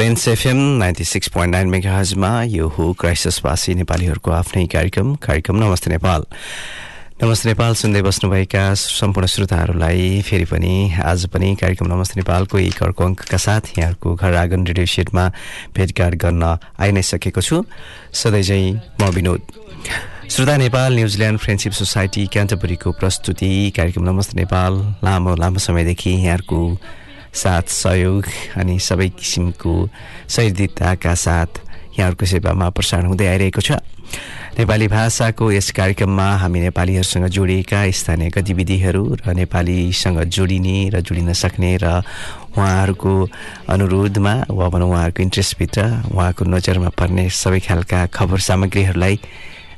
Plains FM ninety six point nine मेगाजमा यो हो क्राइसिसवासी नेपालीहरूको आफ्नै कार्यक्रम कार्यक्रम नमस्ते नेपाल। नमस्ते नेपाल सुन्दै बस्नुभएका सम्पूर्ण श्रोताहरूलाई फेरि पनि आज पनि कार्यक्रम नमस्ते नेपालको एक अर्को अङ्कका साथ यहाँहरूको घर आँगन रेडियो सेटमा भेटघाट गर्न आइ नै सकेको छु। सधैँ चाहिँ म विनोद। श्रोता Nepal New Zealand friendship society क्यान्टबरीको प्रस्तुति कार्यक्रम नमस्ते नेपाल। लामो लामो समयदेखि यहाँहरूको साथ सहयोग अनि सबै किसिमको सहयोगिताका साथ यहाँहरूको सेवामा प्रसारण हुँदै आइरहेको छ। नेपाली भाषाको यस कार्यक्रममा हामी नेपालीहरूसँग जोडिएका स्थानीय गतिविधिहरू र नेपालीसँग जोडिने र जोडिन सक्ने र उहाँहरूको अनुरोधमा वा भनौँ उहाँहरूको इन्ट्रेस्टभित्र उहाँको नजरमा पर्ने सबै खालका खबर सामग्रीहरूलाई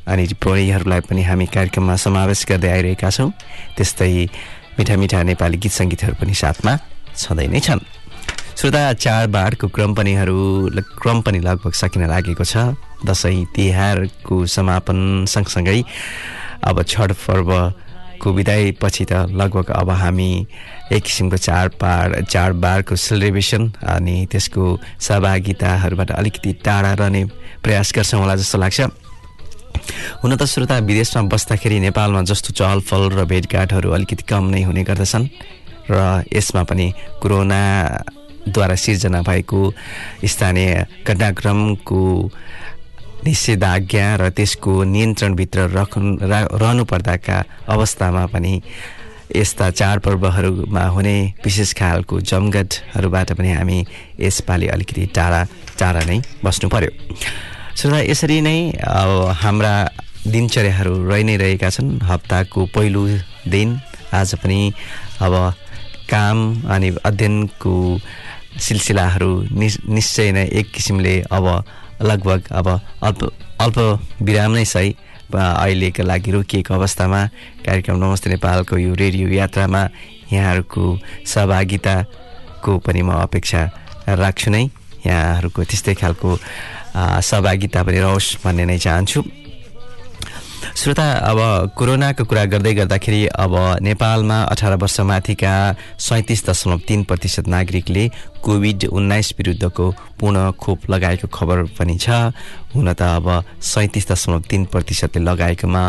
अनि टिप्पणीहरूलाई पनि हामी कार्यक्रममा समावेश गर्दै आइरहेका छौँ। त्यस्तै मिठा मिठा नेपाली गीत सङ्गीतहरू पनि साथमा छँदै नै छन्। श्रोता चाडबाडको क्रम पनिहरू क्रम पनि लगभग सकिन लागेको छ। दसैँ तिहारको समापन सँगसँगै अब छठ पर्वको विदायपछि त लगभग अब हामी एक किसिमको चाडबाड चाडबाडको सेलिब्रेसन अनि त्यसको सहभागिताहरूबाट अलिकति टाढा रहने प्रयास गर्छौँ होला जस्तो लाग्छ। हुन त श्रोता विदेशमा बस्दाखेरि नेपालमा जस्तो चहलफल र भेटघाटहरू अलिकति कम नै हुने गर्दछन्। र यसमा पनि कोरोनाद्वारा सिर्जना भएको स्थानीय घटनाक्रमको निषेधाज्ञा र त्यसको नियन्त्रणभित्र रख रहनुपर्दाका अवस्थामा पनि यस्ता चाडपर्वहरूमा हुने विशेष खालको जमघटहरूबाट पनि हामी यसपालि अलिकति टाढा टाढा नै बस्नु पर्यो श्रोता यसरी नै हाम्रा दिनचर्याहरू रहि नै रहेका छन्। हप्ताको पहिलो दिन आज पनि अब काम अनि अध्ययनको सिलसिलाहरू निश्चय नै एक किसिमले अब लगभग अब अल्प अल्प विराम नै सही अहिलेको लागि रोकिएको अवस्थामा कार्यक्रम नमस्ते नेपालको यो रेडियो यात्रामा यहाँहरूको सहभागिताको पनि म अपेक्षा राख्छु नै। यहाँहरूको त्यस्तै खालको सहभागिता पनि रहोस् भन्ने नै चाहन्छु। श्रोता अब कोरोनाको कुरा गर्दै गर्दाखेरि अब नेपालमा अठार वर्षमाथिका सैँतिस दशमलव तिन प्रतिशत नागरिकले कोभिड उन्नाइस विरुद्धको पुनः खोप लगाएको खबर पनि छ। हुन त अब सैँतिस दशमलव तिन प्रतिशतले लगाएकोमा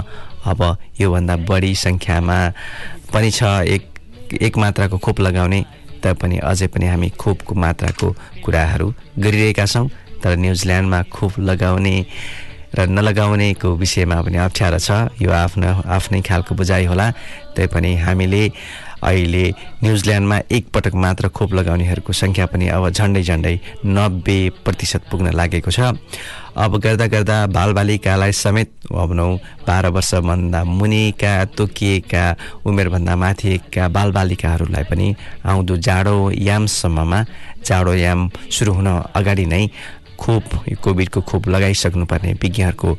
अब योभन्दा बढी सङ्ख्यामा पनि छ। एक एक मात्राको खोप लगाउने पनि अझै पनि हामी खोपको मात्राको कुराहरू गरिरहेका छौँ। तर न्युजिल्यान्डमा खोप लगाउने र नलगाउनेको विषयमा पनि अप्ठ्यारो छ। यो आफ्नो आफ्नै खालको बुझाइ होला। तैपनि हामीले अहिले न्युजिल्यान्डमा एकपटक मात्र खोप लगाउनेहरूको सङ्ख्या पनि अब झन्डै झन्डै नब्बे प्रतिशत पुग्न लागेको छ। अब गर्दा गर्दा बालबालिकालाई समेत भनौँ बाह्र वर्षभन्दा मुनिका तोकिएका उमेरभन्दा माथिका बालबालिकाहरूलाई पनि आउँदो जाडो यामसम्ममा जाडो याम सुरु हुन अगाडि नै खोप कोभिडको खोप लगाइसक्नुपर्ने विज्ञहरूको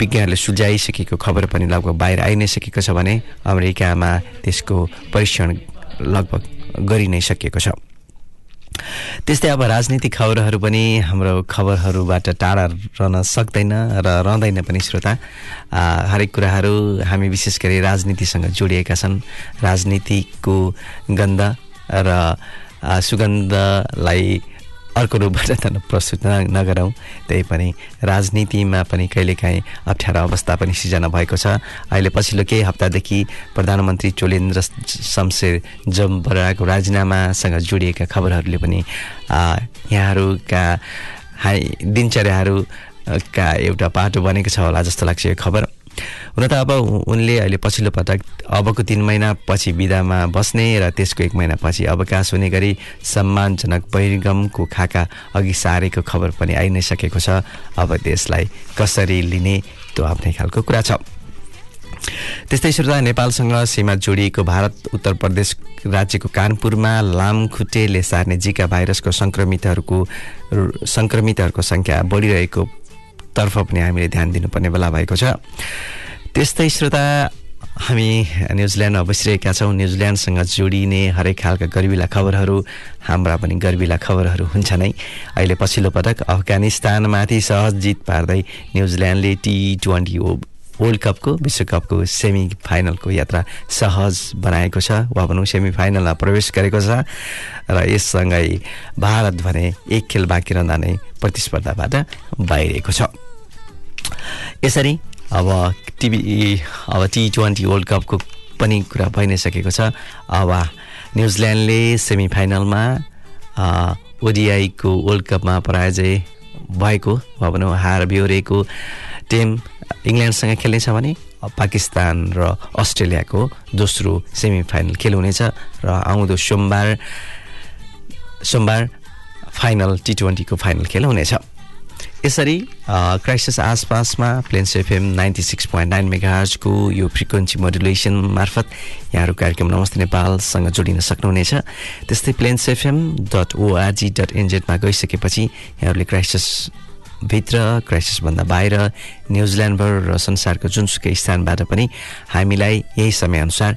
विज्ञहरूले सुझाइसकेको खबर पनि लगभग बाहिर आइ नै सकेको छ भने अमेरिकामा त्यसको परीक्षण लगभग गरि नै सकिएको छ। त्यस्तै अब राजनीतिक खबरहरू पनि हाम्रो खबरहरूबाट टाढा रहन सक्दैन र रहँदैन पनि श्रोता। हरेक कुराहरू हामी विशेष गरी राजनीतिसँग जोडिएका छन्। राजनीतिको गन्ध र सुगन्धलाई अर्को रूपबाट त प्रस्तुत नगरौँ। त्यही पनि राजनीतिमा पनि कहिलेकाहीँ अप्ठ्यारो अवस्था पनि सिर्जना भएको छ। अहिले पछिल्लो केही हप्तादेखि प्रधानमन्त्री चोलेन्द्र शमशेर जमबराको राजीनामासँग जोडिएका खबरहरूले पनि यहाँहरूका हाई दिनचर्याहरूका एउटा पाटो बनेको छ होला जस्तो लाग्छ यो खबर। हुन त अब उनले अहिले पछिल्लो पटक अबको तिन महिनापछि विदामा बस्ने र त्यसको एक महिनापछि अवकाश हुने गरी सम्मानजनक बहिर्गमको खाका अघि सारेको खबर पनि आइ नै सकेको छ। अब देशलाई कसरी लिने त्यो आफ्नै खालको कुरा छ। त्यस्तै श्रोता नेपालसँग सीमा जोडिएको भारत उत्तर प्रदेश राज्यको कानपुरमा लामखुट्टेले सार्ने जिका भाइरसको सङ्क्रमितहरूको सङ्क्रमितहरूको सङ्ख्या बढिरहेको तर्फ पनि हामीले ध्यान दिनुपर्ने बेला भएको छ। त्यस्तै श्रोता हामी न्युजिल्यान्डमा बसिरहेका छौँ। न्युजिल्यान्डसँग जोडिने हरेक खालका गर्विला खबरहरू हाम्रा पनि गर्विला खबरहरू हुन्छ नै। अहिले पछिल्लो पटक अफगानिस्तानमाथि सहज जित पार्दै न्युजिल्यान्डले टी ट्वेन्टी वर्ल्ड कपको विश्वकपको सेमी फाइनलको यात्रा सहज बनाएको छ। वा भनौँ सेमी फाइनलमा प्रवेश गरेको छ। र यससँगै भारत भने एक खेल बाँकी रहँदा नै प्रतिस्पर्धाबाट बाहिरिएको छ। यसरी अब टिभी अब टी ट्वेन्टी वर्ल्ड कपको पनि कुरा भइ नै सकेको छ। अब न्युजिल्यान्डले सेमी फाइनलमा ओडिआईको वर्ल्ड कपमा पराजय भएको वा भनौँ हार बिहोरेको टिम इङ्ल्यान्डसँग खेल्नेछ भने पाकिस्तान र अस्ट्रेलियाको दोस्रो सेमी फाइनल खेल हुनेछ र आउँदो सोमबार सोमबार फाइनल टी ट्वेन्टीको फाइनल खेल हुनेछ यसरी क्राइसिस आसपासमा Plains FM ninety six point nine मेगाजको यो फ्रिक्वेन्सी मोडुलेसन मार्फत यहाँहरू कार्यक्रम नमस्ते नेपालसँग जोडिन सक्नुहुनेछ। त्यस्तै Plains FM dot ORG dot एनजेडमा गइसकेपछि यहाँहरूले क्राइसिस भित्र क्राइसिसभन्दा बाहिर न्युजिल्यान्डभर र संसारको जुनसुकै स्थानबाट पनि हामीलाई यही समयअनुसार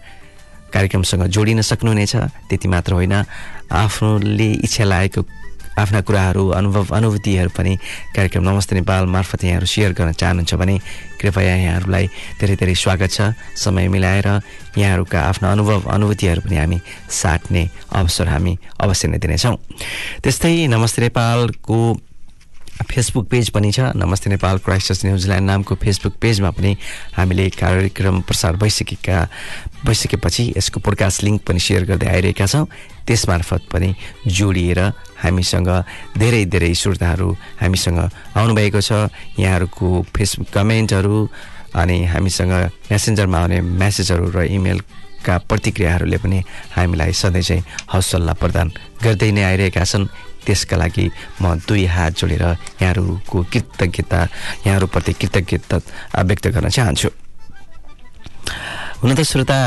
कार्यक्रमसँग जोडिन सक्नुहुनेछ। त्यति मात्र होइन आफ्नोले इच्छा लागेको आफ्ना कुराहरू अनुभव अनुभूतिहरू पनि कार्यक्रम नमस्ते नेपाल मार्फत यहाँहरू सेयर गर्न चाहनुहुन्छ भने कृपया यहाँहरूलाई धेरै धेरै स्वागत छ। समय मिलाएर यहाँहरूका आफ्ना अनुभव अनुभूतिहरू पनि हामी साट्ने अवसर हामी अवश्य नै दिनेछौँ। त्यस्तै नमस्ते नेपालको फेसबुक पेज पनि छ। नमस्ते नेपाल क्राइस्टर्स न्युजिल्यान्ड नामको फेसबुक पेजमा पनि हामीले कार्यक्रम प्रसार भइसकेका भइसकेपछि यसको पोडकास्ट लिङ्क पनि सेयर गर्दै आइरहेका छौँ। त्यसमार्फत पनि जोडिएर हामीसँग धेरै धेरै श्रोताहरू हामीसँग आउनुभएको छ। यहाँहरूको फेसबुक कमेन्टहरू अनि हामीसँग मेसेन्जरमा आउने म्यासेजहरू र इमेलका प्रतिक्रियाहरूले पनि हामीलाई सधैँ चाहिँ हौसला प्रदान गर्दै नै आइरहेका छन्। त्यसका लागि म दुई हात जोडेर यहाँहरूको कृतज्ञता यहाँहरूप्रति कृतज्ञता व्यक्त गर्न चाहन्छु। हुन त श्रोता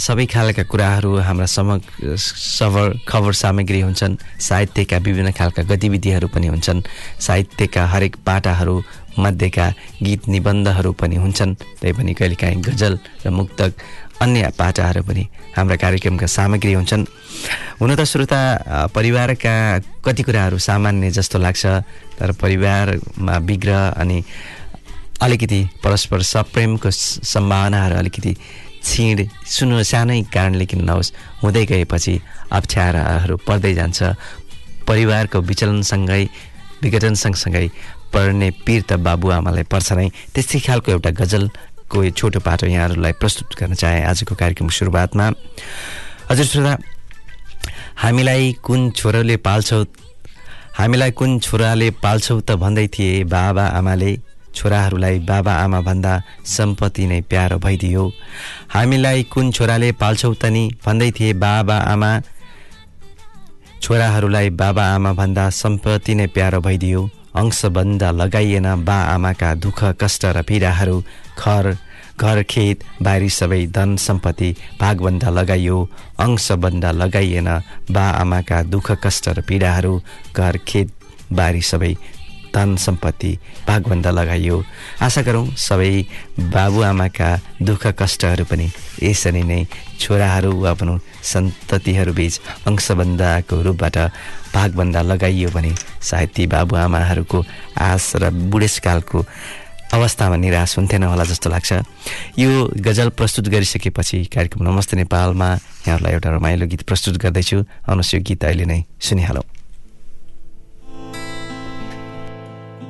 सबै खालका कुराहरू हाम्रा सम सबर खबर सामग्री हुन्छन् साहित्यका विभिन्न खालका गतिविधिहरू पनि हुन्छन् साहित्यका हरेक पाटाहरू मध्येका गीत निबन्धहरू पनि हुन्छन्। त्यही पनि कहिलेकाहीँ गजल र मुक्तक अन्य पाटाहरू पनि हाम्रा कार्यक्रमका सामग्री हुन्छन्। हुन त श्रोता परिवारका कति कुराहरू सामान्य जस्तो लाग्छ तर परिवारमा विग्रह अनि अलिकति परस्पर सप्रेमको सम्भावनाहरू अलिकति छिड सुन्नु सानै कारणले किन नहोस् हुँदै गएपछि अप्ठ्याराहरू पर्दै जान्छ। परिवारको विचलनसँगै विघटन सँगसँगै पर्ने पीर त बाबुआमालाई पर्छ नै। त्यस्तै खालको एउटा गजल को यो छोटो पाटो यहाँहरूलाई प्रस्तुत गर्न चाहे आजको कार्यक्रमको सुरुवातमा। हजुर श्रोता हामीलाई कुन छोराले पाल्छौ? हामीलाई कुन छोराले पाल्छौ त भन्दै थिए बाबा आमाले। छोराहरूलाई बाबा आमा भन्दा सम्पत्ति नै प्यारो भइदियो। हामीलाई कुन छोराले पाल्छौ त नि भन्दै थिए बाबा आमा। छोराहरूलाई बाबा आमा भन्दा सम्पत्ति नै प्यारो भइदियो। अंशबन्ध लगाइएन बा आमाका दुःख कष्ट र पीडाहरू घर घर खेत बारी सबै धन सम्पत्ति भागबन्ध लगाइयो। अंशबन्ध लगाइएन बा आमाका दुःख कष्ट र पीडाहरू घर खेत बारी सबै धन सम्पत्ति भागबन्ध लगाइयो। आशा गरौँ सबै बाबुआमाका दुःख कष्टहरू पनि यसरी नै छोराहरू वा भनौँ सन्ततिहरूबीच अंशबन्धको रूपबाट भागबन्द लगाइयो भने सायद ती बाबुआमाहरूको आश र बुढेसकालको अवस्थामा निराश हुन्थेन होला जस्तो लाग्छ। यो गजल प्रस्तुत गरिसकेपछि कार्यक्रम नमस्ते नेपालमा यहाँहरूलाई एउटा रमाइलो गीत प्रस्तुत गर्दैछु। आउनुहोस् यो गीत अहिले नै सुनिहालौँ।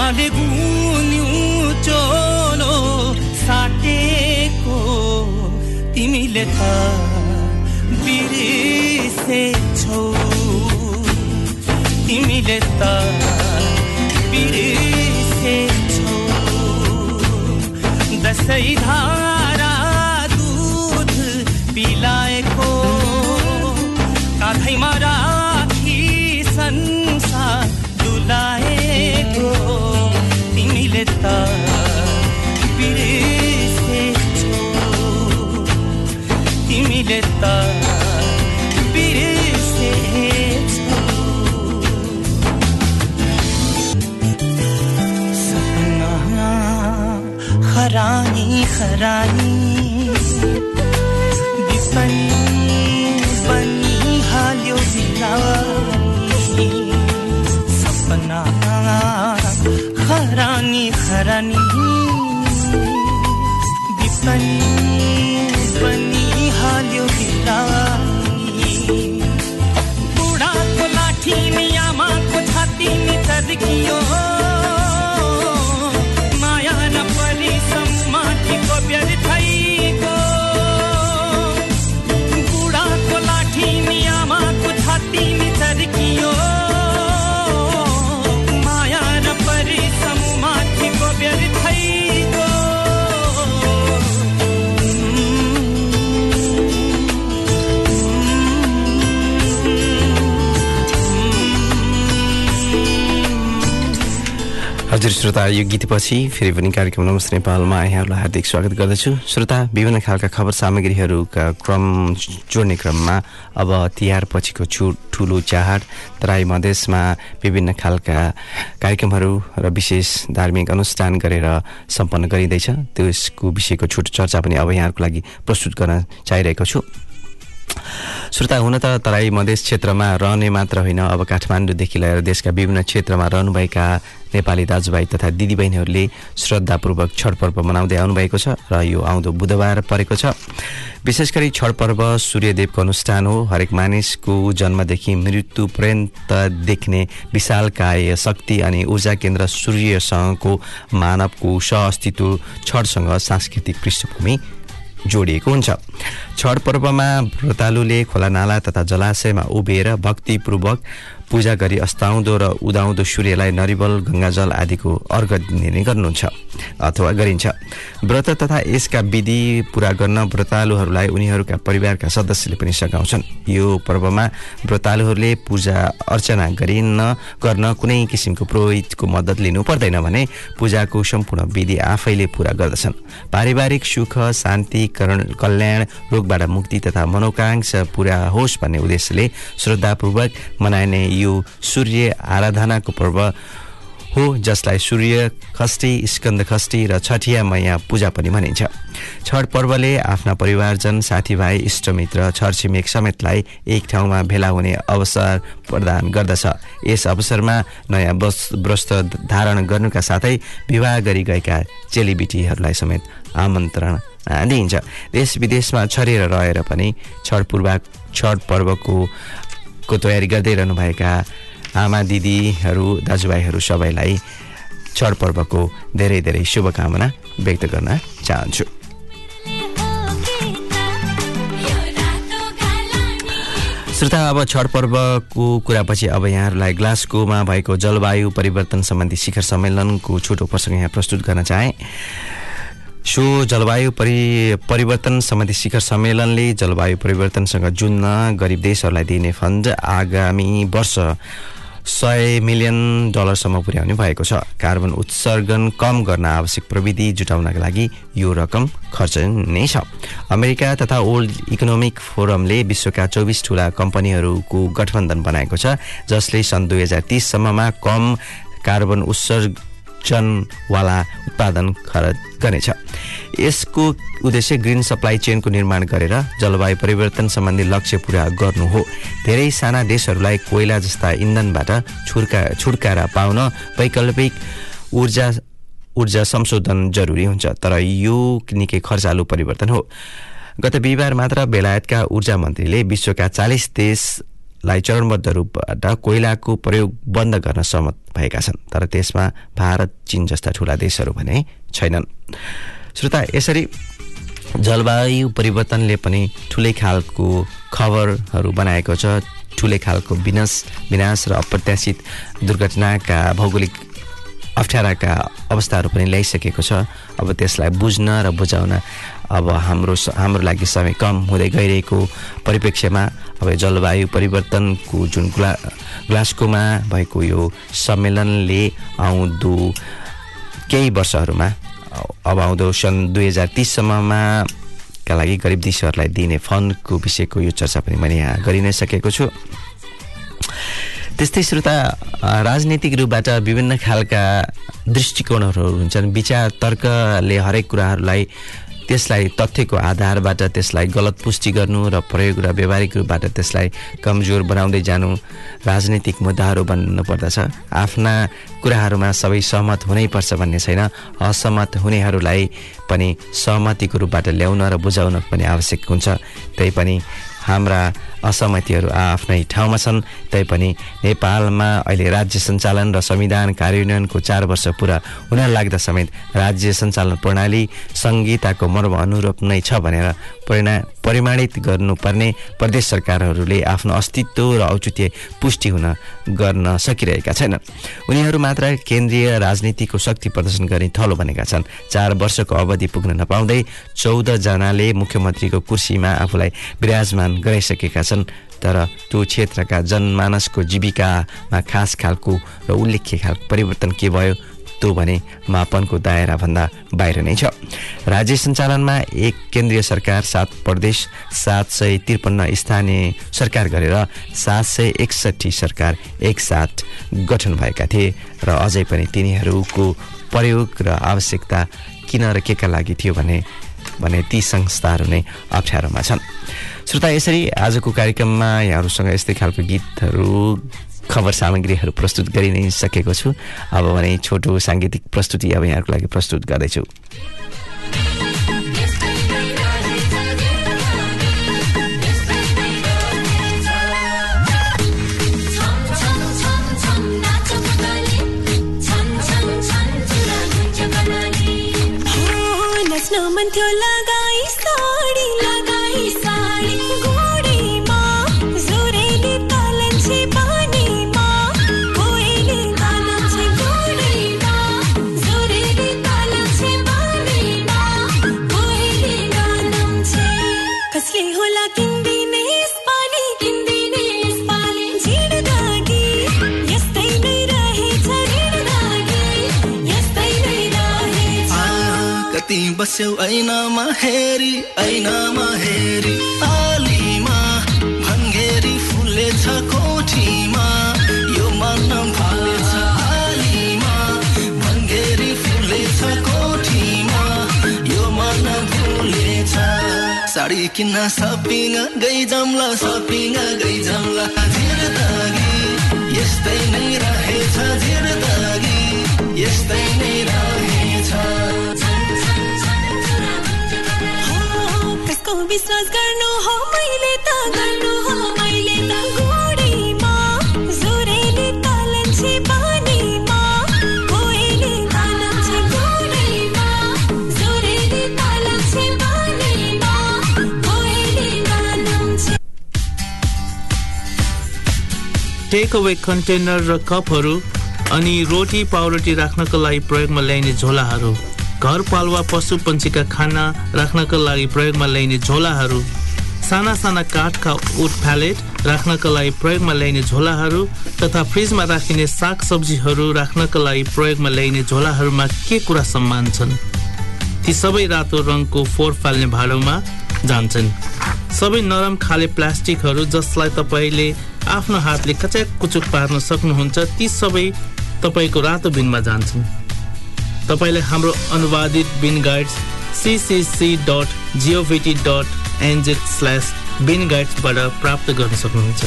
आमाले गुन्यु चोलो साटेको तिमीले त बिर्सेछौ रानी हजुर श्रोता यो गीतपछि फेरि पनि कार्यक्रम नमस्ते नेपालमा यहाँहरूलाई हार्दिक स्वागत गर्दछु। श्रोता विभिन्न खालका खबर सामग्रीहरूका क्रम जोड्ने क्रममा अब तिहार पछिको छु ठुलो चाड तराई मधेसमा विभिन्न खालका कार्यक्रमहरू र विशेष धार्मिक अनुष्ठान गरेर सम्पन्न गरिँदैछ। त्यसको विषयको छोटो चर्चा पनि अब यहाँहरूको लागि प्रस्तुत गर्न चाहिरहेको छु। श्रोता हुन त तराई मधेस क्षेत्रमा रहने मात्र होइन अब काठमाडौँदेखि लिएर देशका विभिन्न क्षेत्रमा रहनुभएका नेपाली दाजुभाइ तथा दिदीबहिनीहरूले श्रद्धापूर्वक छठ पर्व मनाउँदै आउनुभएको छ र यो आउँदो बुधबार परेको छ। विशेष गरी छठ पर्व सूर्यदेवको अनुष्ठान हो। हरेक मानिसको जन्मदेखि मृत्यु पर्यन्त देख्ने विशालकाय शक्ति अनि ऊर्जा केन्द्र सूर्यसँगको मानवको सहअस्तित्व छठसँग सांस्कृतिक पृष्ठभूमि जोडिएको हुन्छ। छठ पर्वमा व्रतालुले खोलानाला तथा जलाशयमा उभिएर भक्तिपूर्वक पूजा गरी अस्ताउँदो र उदाउँदो सूर्यलाई नरिवल गङ्गाजल आदिको अर्घ दिने गर्नुहुन्छ अथवा गरिन्छ। व्रत तथा यसका विधि पूरा गर्न व्रतालुहरूलाई उनीहरूका परिवारका सदस्यले पनि सघाउँछन्। यो पर्वमा व्रतालुहरूले पूजा अर्चना गरिन गर्न कुनै किसिमको पुरोहितको मद्दत लिनु पर्दैन भने पूजाको सम्पूर्ण विधि आफैले पूरा गर्दछन्। पारिवारिक सुख शान्ति कल्याण रोगबाट मुक्ति तथा मनोकांक्षा पूरा होस् भन्ने उद्देश्यले श्रद्धापूर्वक मनाइने यो सूर्य आराधनाको पर्व हो जसलाई सूर्य खष्टी स्कन्द खष्टी र छठिया मैया पूजा पनि भनिन्छ। छठ पर्वले आफ्ना परिवारजन साथीभाइ इष्टमित्र छरछिमेक समेतलाई एक ठाउँमा भेला हुने अवसर प्रदान गर्दछ। यस अवसरमा नयाँ वस् वस्त्र धारण गर्नुका साथै विवाह गरी गएका चेलीबेटीहरूलाई समेत आमन्त्रण दिइन्छ। देश विदेशमा छरेर रहेर पनि छठ पूर्वा छठ पर्वको को तयारी गर्दै रहनुभएका आमा दिदीहरू दाजुभाइहरू सबैलाई छठ पर्वको धेरै धेरै शुभकामना व्यक्त गर्न चाहन्छु। श्रोता अब छठ पर्वको कुरापछि अब यहाँहरूलाई ग्लास्कोमा भएको जलवायु परिवर्तन सम्बन्धी शिखर सम्मेलनको छोटो प्रसङ्ग यहाँ प्रस्तुत गर्न चाहे। सो जलवायु परि परिवर्तन सम्बन्धी शिखर सम्मेलनले जलवायु परिवर्तनसँग जुन्न गरिब देशहरूलाई दिइने फन्ड आगामी वर्ष सय मिलियन डलरसम्म पुर्याउने भएको छ। कार्बन उत्सर्जन कम गर्न आवश्यक प्रविधि जुटाउनका लागि यो रकम खर्च नै छ। अमेरिका तथा ओल्ड इकोनोमिक फोरमले विश्वका चौबिस ठुला कम्पनीहरूको गठबन्धन बनाएको छ जसले सन् दुई हजार तिससम्ममा कम कार्बन उत्सर्जनवाला उत्पादन खरद गर्नेछ। यसको उद्देश्य ग्रिन सप्लाई चेनको निर्माण गरेर जलवायु परिवर्तन सम्बन्धी लक्ष्य पुरा गर्नु हो। धेरै साना देशहरूलाई कोइला जस्ता इन्धनबाट छुर्का छुटकारा पाउन वैकल्पिक ऊर्जा ऊर्जा संशोधन जरुरी हुन्छ तर यो निकै खर्चालु परिवर्तन हो। गत बिहिबार मात्र बेलायतका ऊर्जा मन्त्रीले विश्वका चालिस देशलाई चरणबद्ध रूपबाट कोइलाको प्रयोग बन्द गर्न सहमत भएका छन् तर त्यसमा भारत चीन जस्ता ठुला देशहरू भने छैनन्। श्रोता यसरी जलवायु परिवर्तनले पनि ठुलै खालको खबरहरू बनाएको छ। ठुलै खालको विनाश विनाश र अप्रत्याशित दुर्घटनाका भौगोलिक अप्ठ्याराका अवस्थाहरू पनि ल्याइसकेको छ। अब त्यसलाई बुझ्न र बुझाउन अब हाम्रो हाम्रो लागि समय कम हुँदै गइरहेको परिप्रेक्ष्यमा अब जलवायु परिवर्तनको जुन ग्ला ग्लास्कोमा भएको यो सम्मेलनले आउँदो केही वर्षहरूमा अब आउँदो सन् दुई हजार तिससम्ममा का लागि गरिब देशहरूलाई दिने फन्डको विषयको यो चर्चा पनि मैले यहाँ गरि नै सकेको छु। त्यस्तै श्रोता राजनीतिक रूपबाट विभिन्न खालका दृष्टिकोणहरू हुन्छन्। विचार तर्कले हरेक कुराहरूलाई त्यसलाई तथ्यको आधारबाट त्यसलाई गलत पुष्टि गर्नु र प्रयोग र व्यावहारिक रूपबाट त्यसलाई कमजोर बनाउँदै जानु राजनीतिक मुद्दाहरू बन्नु पर्दछ। आफ्ना कुराहरूमा सबै सहमत हुनैपर्छ भन्ने छैन। असहमत हुनेहरूलाई पनि सहमतिको रूपबाट ल्याउन र बुझाउन पनि आवश्यक हुन्छ। त्यही पनि हाम्रा असहमतिहरू आफ्नै ठाउँमा छन्। तैपनि नेपालमा अहिले राज्य सञ्चालन र संविधान कार्यान्वयनको चार वर्ष पुरा हुन लाग्दा समेत राज्य सञ्चालन प्रणाली संहिताको मर्म अनुरूप नै छ भनेर परिणा परिमाणित गर्नुपर्ने प्रदेश सरकारहरूले आफ्नो अस्तित्व र औचित्य पुष्टि हुन गर्न सकिरहेका छैनन्। उनीहरू मात्र केन्द्रीय राजनीतिको शक्ति प्रदर्शन गर्ने थलो बनेका छन्। चार वर्षको अवधि पुग्न नपाउँदै चौधजनाले मुख्यमन्त्रीको कुर्सीमा आफूलाई विराजमान गराइसकेका छन् तर त्यो क्षेत्रका जनमानसको जीविकामा खास खालको र उल्लेख्य खालको परिवर्तन के भयो त्यो भने मापनको दायराभन्दा बाहिर नै छ। राज्य सञ्चालनमा एक केन्द्रीय सरकार सात प्रदेश सात सय त्रिपन्न स्थानीय सरकार गरेर सात सय एकसट्ठी सरकार एकसाथ गठन भएका थिए र अझै पनि तिनीहरूको प्रयोग र आवश्यकता किन र के का लागि थियो भने भने ती संस्थाहरू नै अप्ठ्यारोमा छन्। श्रोता यसरी आजको कार्यक्रममा यहाँहरूसँग यस्तै खालको गीतहरू खबर सामग्रीहरू प्रस्तुत गरि नै सकेको छु। अब भने छोटो साङ्गीतिक प्रस्तुति अब यहाँहरूको लागि प्रस्तुत गर्दैछु। मन थियो बस्यौ ऐनामा हेरी ऐनामा हेरी आलीमा भङ्गेरी फुलेछ कोठीमा यो मन फलेछ आलीमा भङ्गेरी फुलेछ कोठीमा यो मन फुलेछ साडी किन्न सपिङ गई जम्ला सपिङ गई जम्ला झिर दागी यस्तै नै रहेछ झिर दागी यस्तै नै रहेछ कसको विश्वास गर्नु हो मैले त गर्नु हो मैले त टेक अवे कन्टेनर र कपहरू अनि रोटी पाउरोटी राख्नको लागि प्रयोगमा ल्याइने झोलाहरू। घरपालुवा पशु पन्छीका खाना राख्नका लागि प्रयोगमा ल्याइने झोलाहरू साना साना काठका उठ प्यालेट राख्नका लागि प्रयोगमा ल्याइने झोलाहरू तथा फ्रिजमा राखिने साग सब्जीहरू राख्नका लागि प्रयोगमा ल्याइने झोलाहरूमा के कुरा सम्मान छन्? ती सबै रातो रङको फोहोर फाल्ने भाँडोमा जान्छन्। सबै नरम खाले प्लास्टिकहरू जसलाई तपाईँले आफ्नो हातले कच्याक कुचुक पार्न सक्नुहुन्छ ती सबै तपाईँको रातो बिनमा जान्छन्। तपाईँले हाम्रो अनुवादित bin guides CCC dot govt dot NZ slash bin गाइड्सबाट प्राप्त गर्न सक्नुहुन्छ।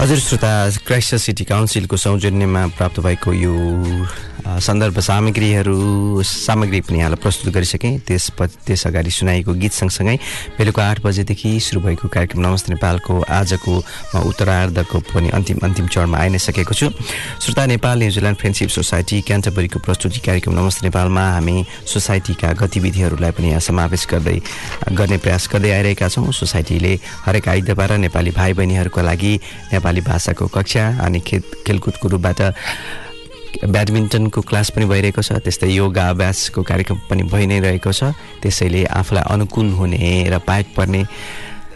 हजुर श्रोता क्राइस्ट सिटी काउन्सिलको सौजन्यमा प्राप्त भएको यो सन्दर्भ सामग्रीहरू सामग्री पनि यहाँलाई प्रस्तुत गरिसकेँ। त्यस त्यस अगाडि सुनाइएको गीत सँगसँगै बेलुका आठ बजेदेखि सुरु भएको कार्यक्रम नमस्ते नेपालको आजको उत्तरार्धको पनि अन्तिम अन्तिम चरणमा आइ नै सकेको छु। श्रोता Nepal New Zealand friendship society क्यान्टबरीको प्रस्तुति कार्यक्रम नमस्ते नेपालमा हामी सोसाइटीका गतिविधिहरूलाई पनि यहाँ समावेश गर्दै गर्ने प्रयास गर्दै आइरहेका छौँ। सोसाइटीले हरेक आइतबार नेपाली भाइ बहिनीहरूको लागि नेपाली भाषाको कक्षा अनि खेल खेलकुदको रूपबाट ब्याडमिन्टनको क्लास पनि भइरहेको छ त्यस्तै योगा अभ्यासको कार्यक्रम पनि भइ नै रहेको छ। त्यसैले आफूलाई अनुकूल हुने र पाएक पर्ने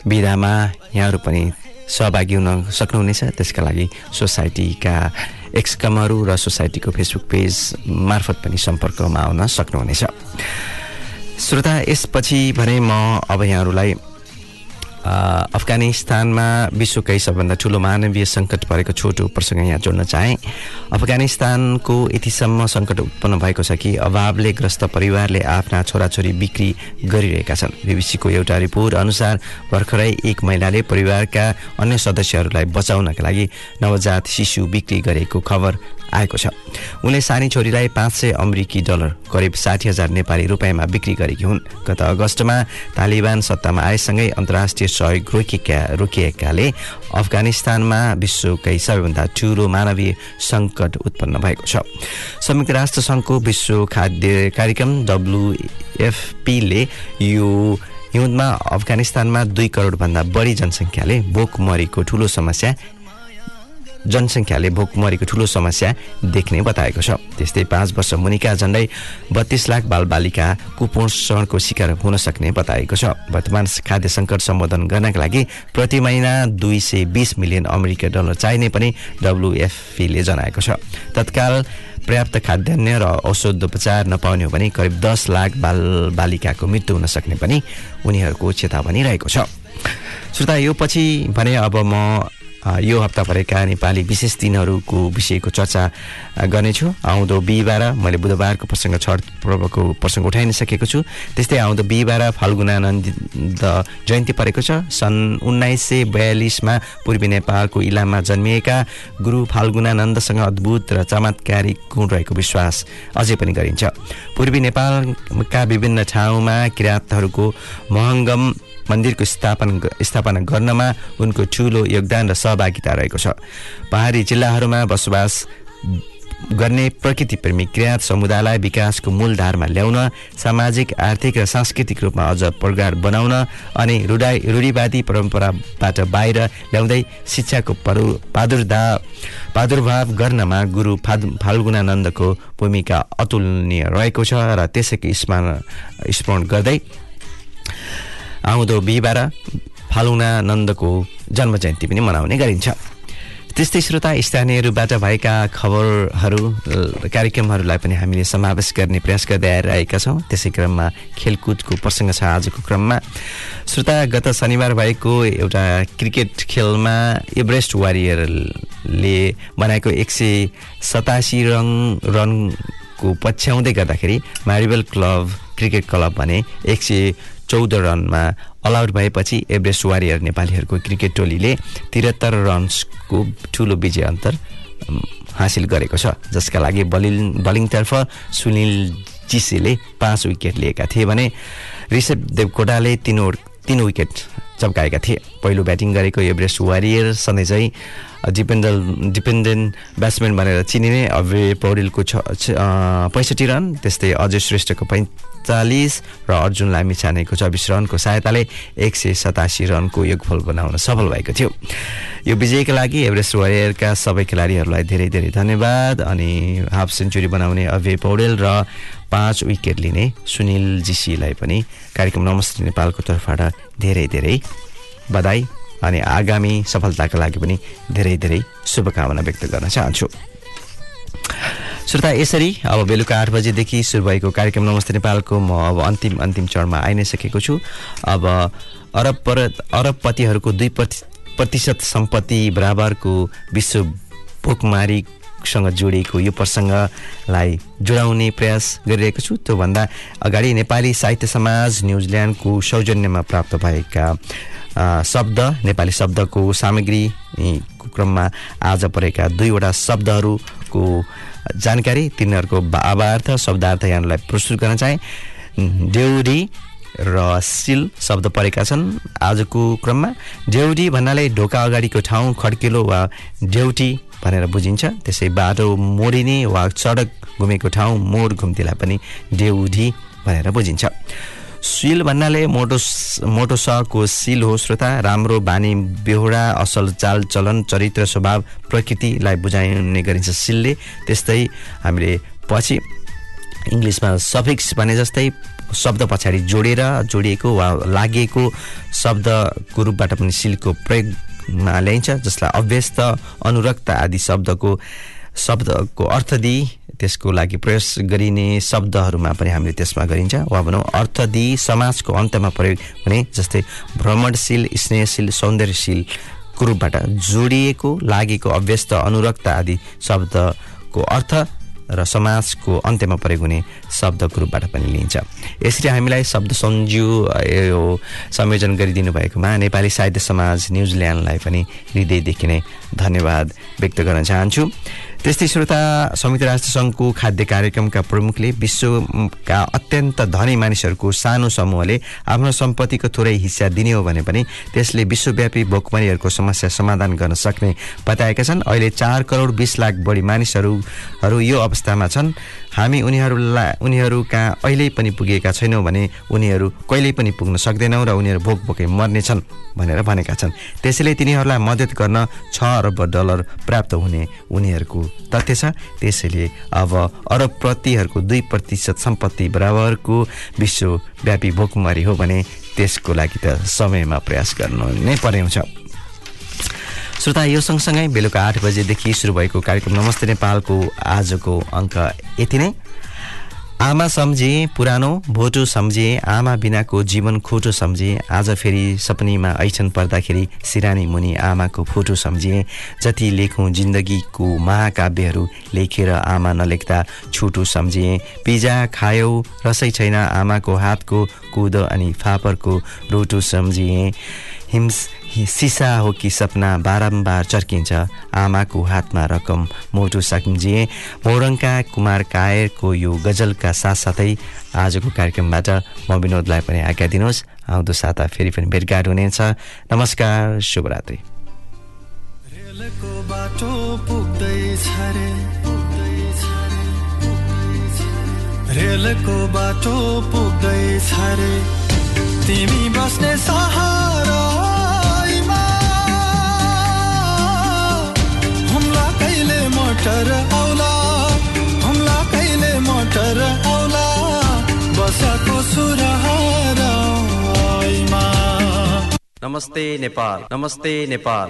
विधामा यहाँहरू पनि सहभागी हुन सक्नुहुनेछ। त्यसका लागि सोसाइटीका एक्सकमहरू र सोसाइटीको फेसबुक पेज मार्फत पनि सम्पर्कमा आउन सक्नुहुनेछ। श्रोता यसपछि भने म अब यहाँहरूलाई अफगानिस्तानमा विश्वकै सबभन्दा ठुलो मानवीय सङ्कट परेको छोटो प्रसङ्ग यहाँ जोड्न चाहेँ। अफगानिस्तानको यतिसम्म सङ्कट उत्पन्न भएको छ कि अभावले ग्रस्त परिवारले आफ्ना छोराछोरी बिक्री गरिरहेका छन्। बिबिसीको एउटा रिपोर्ट अनुसार भर्खरै एक महिलाले परिवारका अन्य सदस्यहरूलाई बचाउनका लागि नवजात शिशु बिक्री गरेको खबर आएको छ। उनले सानी छोरीलाई पाँच सय अमेरिकी डलर करिब साठी हजार नेपाली रुपियाँमा बिक्री गरेकी हुन्। गत अगस्तमा तालिबान सत्तामा आएसँगै अन्तर्राष्ट्रिय सहयोग रोकिएका रोकिएकाले अफगानिस्तानमा विश्वकै सबैभन्दा ठुलो मानवीय सङ्कट उत्पन्न भएको छ। संयुक्त राष्ट्र सङ्घको विश्व खाद्य कार्यक्रम डब्लुएफपीले यो हिउँदमा अफगानिस्तानमा दुई करोडभन्दा बढी जनसङ्ख्याले भोकमरीको ठुलो समस्या जनसङ्ख्याले भोकमरीको ठुलो समस्या देख्ने बताएको छ। त्यस्तै पाँच वर्ष मुनिका झन्डै बत्तीस लाख बालबालिका कुपोषणको शिकार हुन सक्ने बताएको छ। वर्तमान खाद्य सङ्कट सम्बोधन गर्नका लागि प्रति महिना दुई सय बिस मिलियन अमेरिका डलर चाहिने पनि डब्लुएफपीले जनाएको छ। तत्काल पर्याप्त खाद्यान्न र औषधोपचार नपाउने हो भने करिब दस लाख बाल बालिकाको मृत्यु हुन सक्ने पनि उनीहरूको चेतावनी रहेको छ। श्रोता यो पछि भने अब म यो हप्ता परेका नेपाली विशेष दिनहरूको विषयको चर्चा गर्नेछु। आउँदो बिहिबार मैले बुधबारको प्रसङ्ग छठ पर्वको प्रसङ्ग उठाइ नै सकेको छु। त्यस्तै आउँदो बिहिबार फाल्गुनानन्द जयन्ती परेको छ। सन् उन्नाइस सय बयालिसमा पूर्वी नेपालको इलाममा जन्मिएका गुरु फाल्गुनानन्दसँग अद्भुत र चमत्कारी गुण रहेको विश्वास अझै पनि गरिन्छ। पूर्वी नेपालका विभिन्न ठाउँमा किराँतहरूको महङ्गम मन्दिरको स्थापना स्थापना गर्नमा उनको ठुलो योगदान र सहभागिता रहेको छ। पहाडी जिल्लाहरूमा बसोबास गर्ने प्रकृति प्रेमी किराँत समुदायलाई विकासको मूलधारमा ल्याउन सामाजिक आर्थिक र सांस्कृतिक रूपमा अझ प्रगाढ बनाउन अनि रुडाई रूढिवादी परम्पराबाट बाहिर ल्याउँदै शिक्षाको परु प्रादुर्धा प्रादुर्भाव गर्नमा गुरु फाल्गुनानन्दको भूमिका अतुलनीय रहेको छ र त्यसैको स्मरण स्मरण गर्दै आउँदो बिहिबार फालुनानन्दको जन्म जयन्ती पनि मनाउने गरिन्छ। त्यस्तै श्रोता स्थानीयहरूबाट भएका खबरहरू कार्यक्रमहरूलाई पनि हामीले समावेश गर्ने प्रयास गर्दै आइरहेका छौँ। त्यसै क्रममा खेलकुदको प्रसङ्ग छ आजको क्रममा। श्रोता गत शनिबार भएको एउटा क्रिकेट खेलमा एभरेस्ट वारियरले बनाएको एक सय सतासी रन रनको पछ्याउँदै गर्दाखेरि म्यारिबल क्लब क्रिकेट क्लब भने एक सय चौध रनमा अलआउट भएपछि एभरेस्ट वारियर नेपालीहरूको क्रिकेट टोलीले त्रिहत्तर रन्सको ठुलो विजय अन्तर हासिल गरेको छ। जसका लागि बलिङ बलिङतर्फ सुनिल चिसेले पाँच विकेट लिएका थिए भने ऋषभ देवकोटाले तिन तिन विकेट चम्काएका थिए। पहिलो ब्याटिङ गरेको एभरेस्ट वारियर सधैँ चाहिँ डिपेन्डल डिपेन्डेन्ट ब्याट्सम्यान भनेर चिनिने अभय पौडेलको छ पैँसठी रन त्यस्तै अजय श्रेष्ठको पैँतालिस र अर्जुन लामिछानेको चौबिस रनको सहायताले एक सय सतासी रनको योगफल बनाउन सफल भएको थियो। यो विजयका लागि एभरेस्ट वारियरका सबै खेलाडीहरूलाई धेरै धेरै धन्यवाद अनि हाफ सेन्चुरी बनाउने अभय पौडेल र पाँच विकेट लिने सुनिल जीसीलाई पनि कार्यक्रम नमस्ते नेपालको तर्फबाट धेरै धेरै बधाई अनि आगामी सफलताका लागि पनि धेरै धेरै शुभकामना व्यक्त गर्न चाहन्छु। श्रोता यसरी अब बेलुका आठ बजेदेखि सुरु भएको कार्यक्रम नमस्ते नेपालको म अब अन्तिम अन्तिम चरणमा आइ नै सकेको छु। अब अरब पर अरबपतिहरूको दुई प्रति प्रतिशत सम्पत्ति बराबरको विश्व भोकमारी मुलुकसँग जोडिएको यो प्रसङ्गलाई जोडाउने प्रयास गरिरहेको छु। त्योभन्दा अगाडि नेपाली साहित्य समाज न्युजिल्यान्डको सौजन्यमा प्राप्त भएका शब्द नेपाली शब्दको सामग्रीको क्रममा आज परेका दुईवटा शब्दहरूको जानकारी तिनीहरूको भावार्थ शब्दार्थ यहाँलाई प्रस्तुत गर्न चाहे। डेउरी र सिल शब्द परेका छन् आजको क्रममा। डेउडी भन्नाले ढोका अगाडिको ठाउँ खड्किलो वा ड्युटी भनेर बुझिन्छ। त्यसै बाटो मोडिने वा सडक घुमेको ठाउँ मोड घुम्तीलाई पनि डेउडी भनेर बुझिन्छ। सिल भन्नाले मोटो मोटो सको सिल हो श्रोता। राम्रो बानी बेहोरा असल चाल चलन चरित्र स्वभाव प्रकृतिलाई बुझाउने गरिन्छ सिलले। त्यस्तै हामीले पछि इङ्ग्लिसमा सफिक्स भने जस्तै शब्द पछाडि जोडेर जोडिएको वा लागेको शब्दको रूपबाट पनि सिलको प्रयोगमा ल्याइन्छ जसलाई अभ्यस्त अनुरक्त आदि शब्दको शब्दको अर्थ दिई त्यसको लागि प्रयोग गरिने शब्दहरूमा पनि हामीले त्यसमा गरिन्छ। वा भनौँ अर्थ दिई समाजको अन्त्यमा प्रयोग हुने जस्तै भ्रमणशील स्नेहशील सौन्दर्यशीलको रूपबाट जोडिएको लागेको अभ्यस्त अनुरक्त आदि शब्दको अर्थ र समाजको अन्त्यमा प्रयोग हुने शब्दको रूपबाट पनि लिइन्छ। यसरी हामीलाई शब्द सन्जु यो संयोजन गरिदिनु भएकोमा नेपाली साहित्य समाज न्युजिल्यान्डलाई पनि हृदयदेखि नै धन्यवाद व्यक्त गर्न चाहन्छु। त्यस्तै श्रोता संयुक्त राष्ट्र सङ्घको खाद्य कार्यक्रमका प्रमुखले विश्वका अत्यन्त धनी मानिसहरूको सानो समूहले आफ्नो सम्पत्तिको थोरै हिस्सा दिने हो भने पनि त्यसले विश्वव्यापी भोकमरीहरूको समस्या समाधान गर्न सक्ने बताएका छन्। अहिले चार करोड बिस लाख बढी मानिसहरू यो अवस्थामा छन्। हामी उनीहरूलाई उनीहरू कहाँ अहिले पनि पुगेका छैनौँ भने उनीहरू कहिल्यै पनि पुग्न सक्दैनौँ र उनीहरू भोक भोकै मर्नेछन् भनेर भनेका छन्। त्यसैले तिनीहरूलाई मद्दत गर्न छ अरब डलर प्राप्त हुने उनीहरूको तथ्य छ। त्यसैले अब अरबप्रतिहरूको दुई प्रतिशत सम्पत्ति बराबरको विश्वव्यापी भोकमरी हो भने त्यसको लागि त समयमा प्रयास गर्नु नै पर्नेछ श्रोता यो सँगसँगै बेलुका आठ बजेदेखि सुरु भएको कार्यक्रम नमस्ते नेपालको आजको अङ्क यति नै। आमा सम्झे पुरानो भोटो सम्झे आमा बिनाको जीवन खोटो सम्झे आज फेरि सपनीमा ऐछन् पर्दाखेरि सिरानी मुनि आमाको फोटो सम्झे। जति लेखौँ जिन्दगीको महाकाव्यहरू लेखेर आमा नलेख्दा छुटो सम्झे। पिजा खायौ रसै छैन आमाको हातको कुदो अनि फापरको रोटो सम्झिए हिम्स सिसा हो कि सपना बारम्बार चर्किन्छ। आमाको हातमा रकम। मोटो सम्झिए मोरङका कुमार कायरको यो गजलका साथसाथै आजको कार्यक्रमबाट म विनोदलाई पनि आज्ञा दिनुहोस्। आउँदो साता फेरि पनि भेटघाट हुनेछ। नमस्कार शुभरात्रि। रेलको बाटो पुग्दैछ रे। पुग्दैछ रे, पुग्दैछ रे। रेलको बाटो पुग्दैछ रे। तिमी बस्ने सहारामा मोटर आउला हुम्ला कहिले मोटर आउला बसको सुरहारामा नमस्ते नेपाल नमस्ते नेपाल।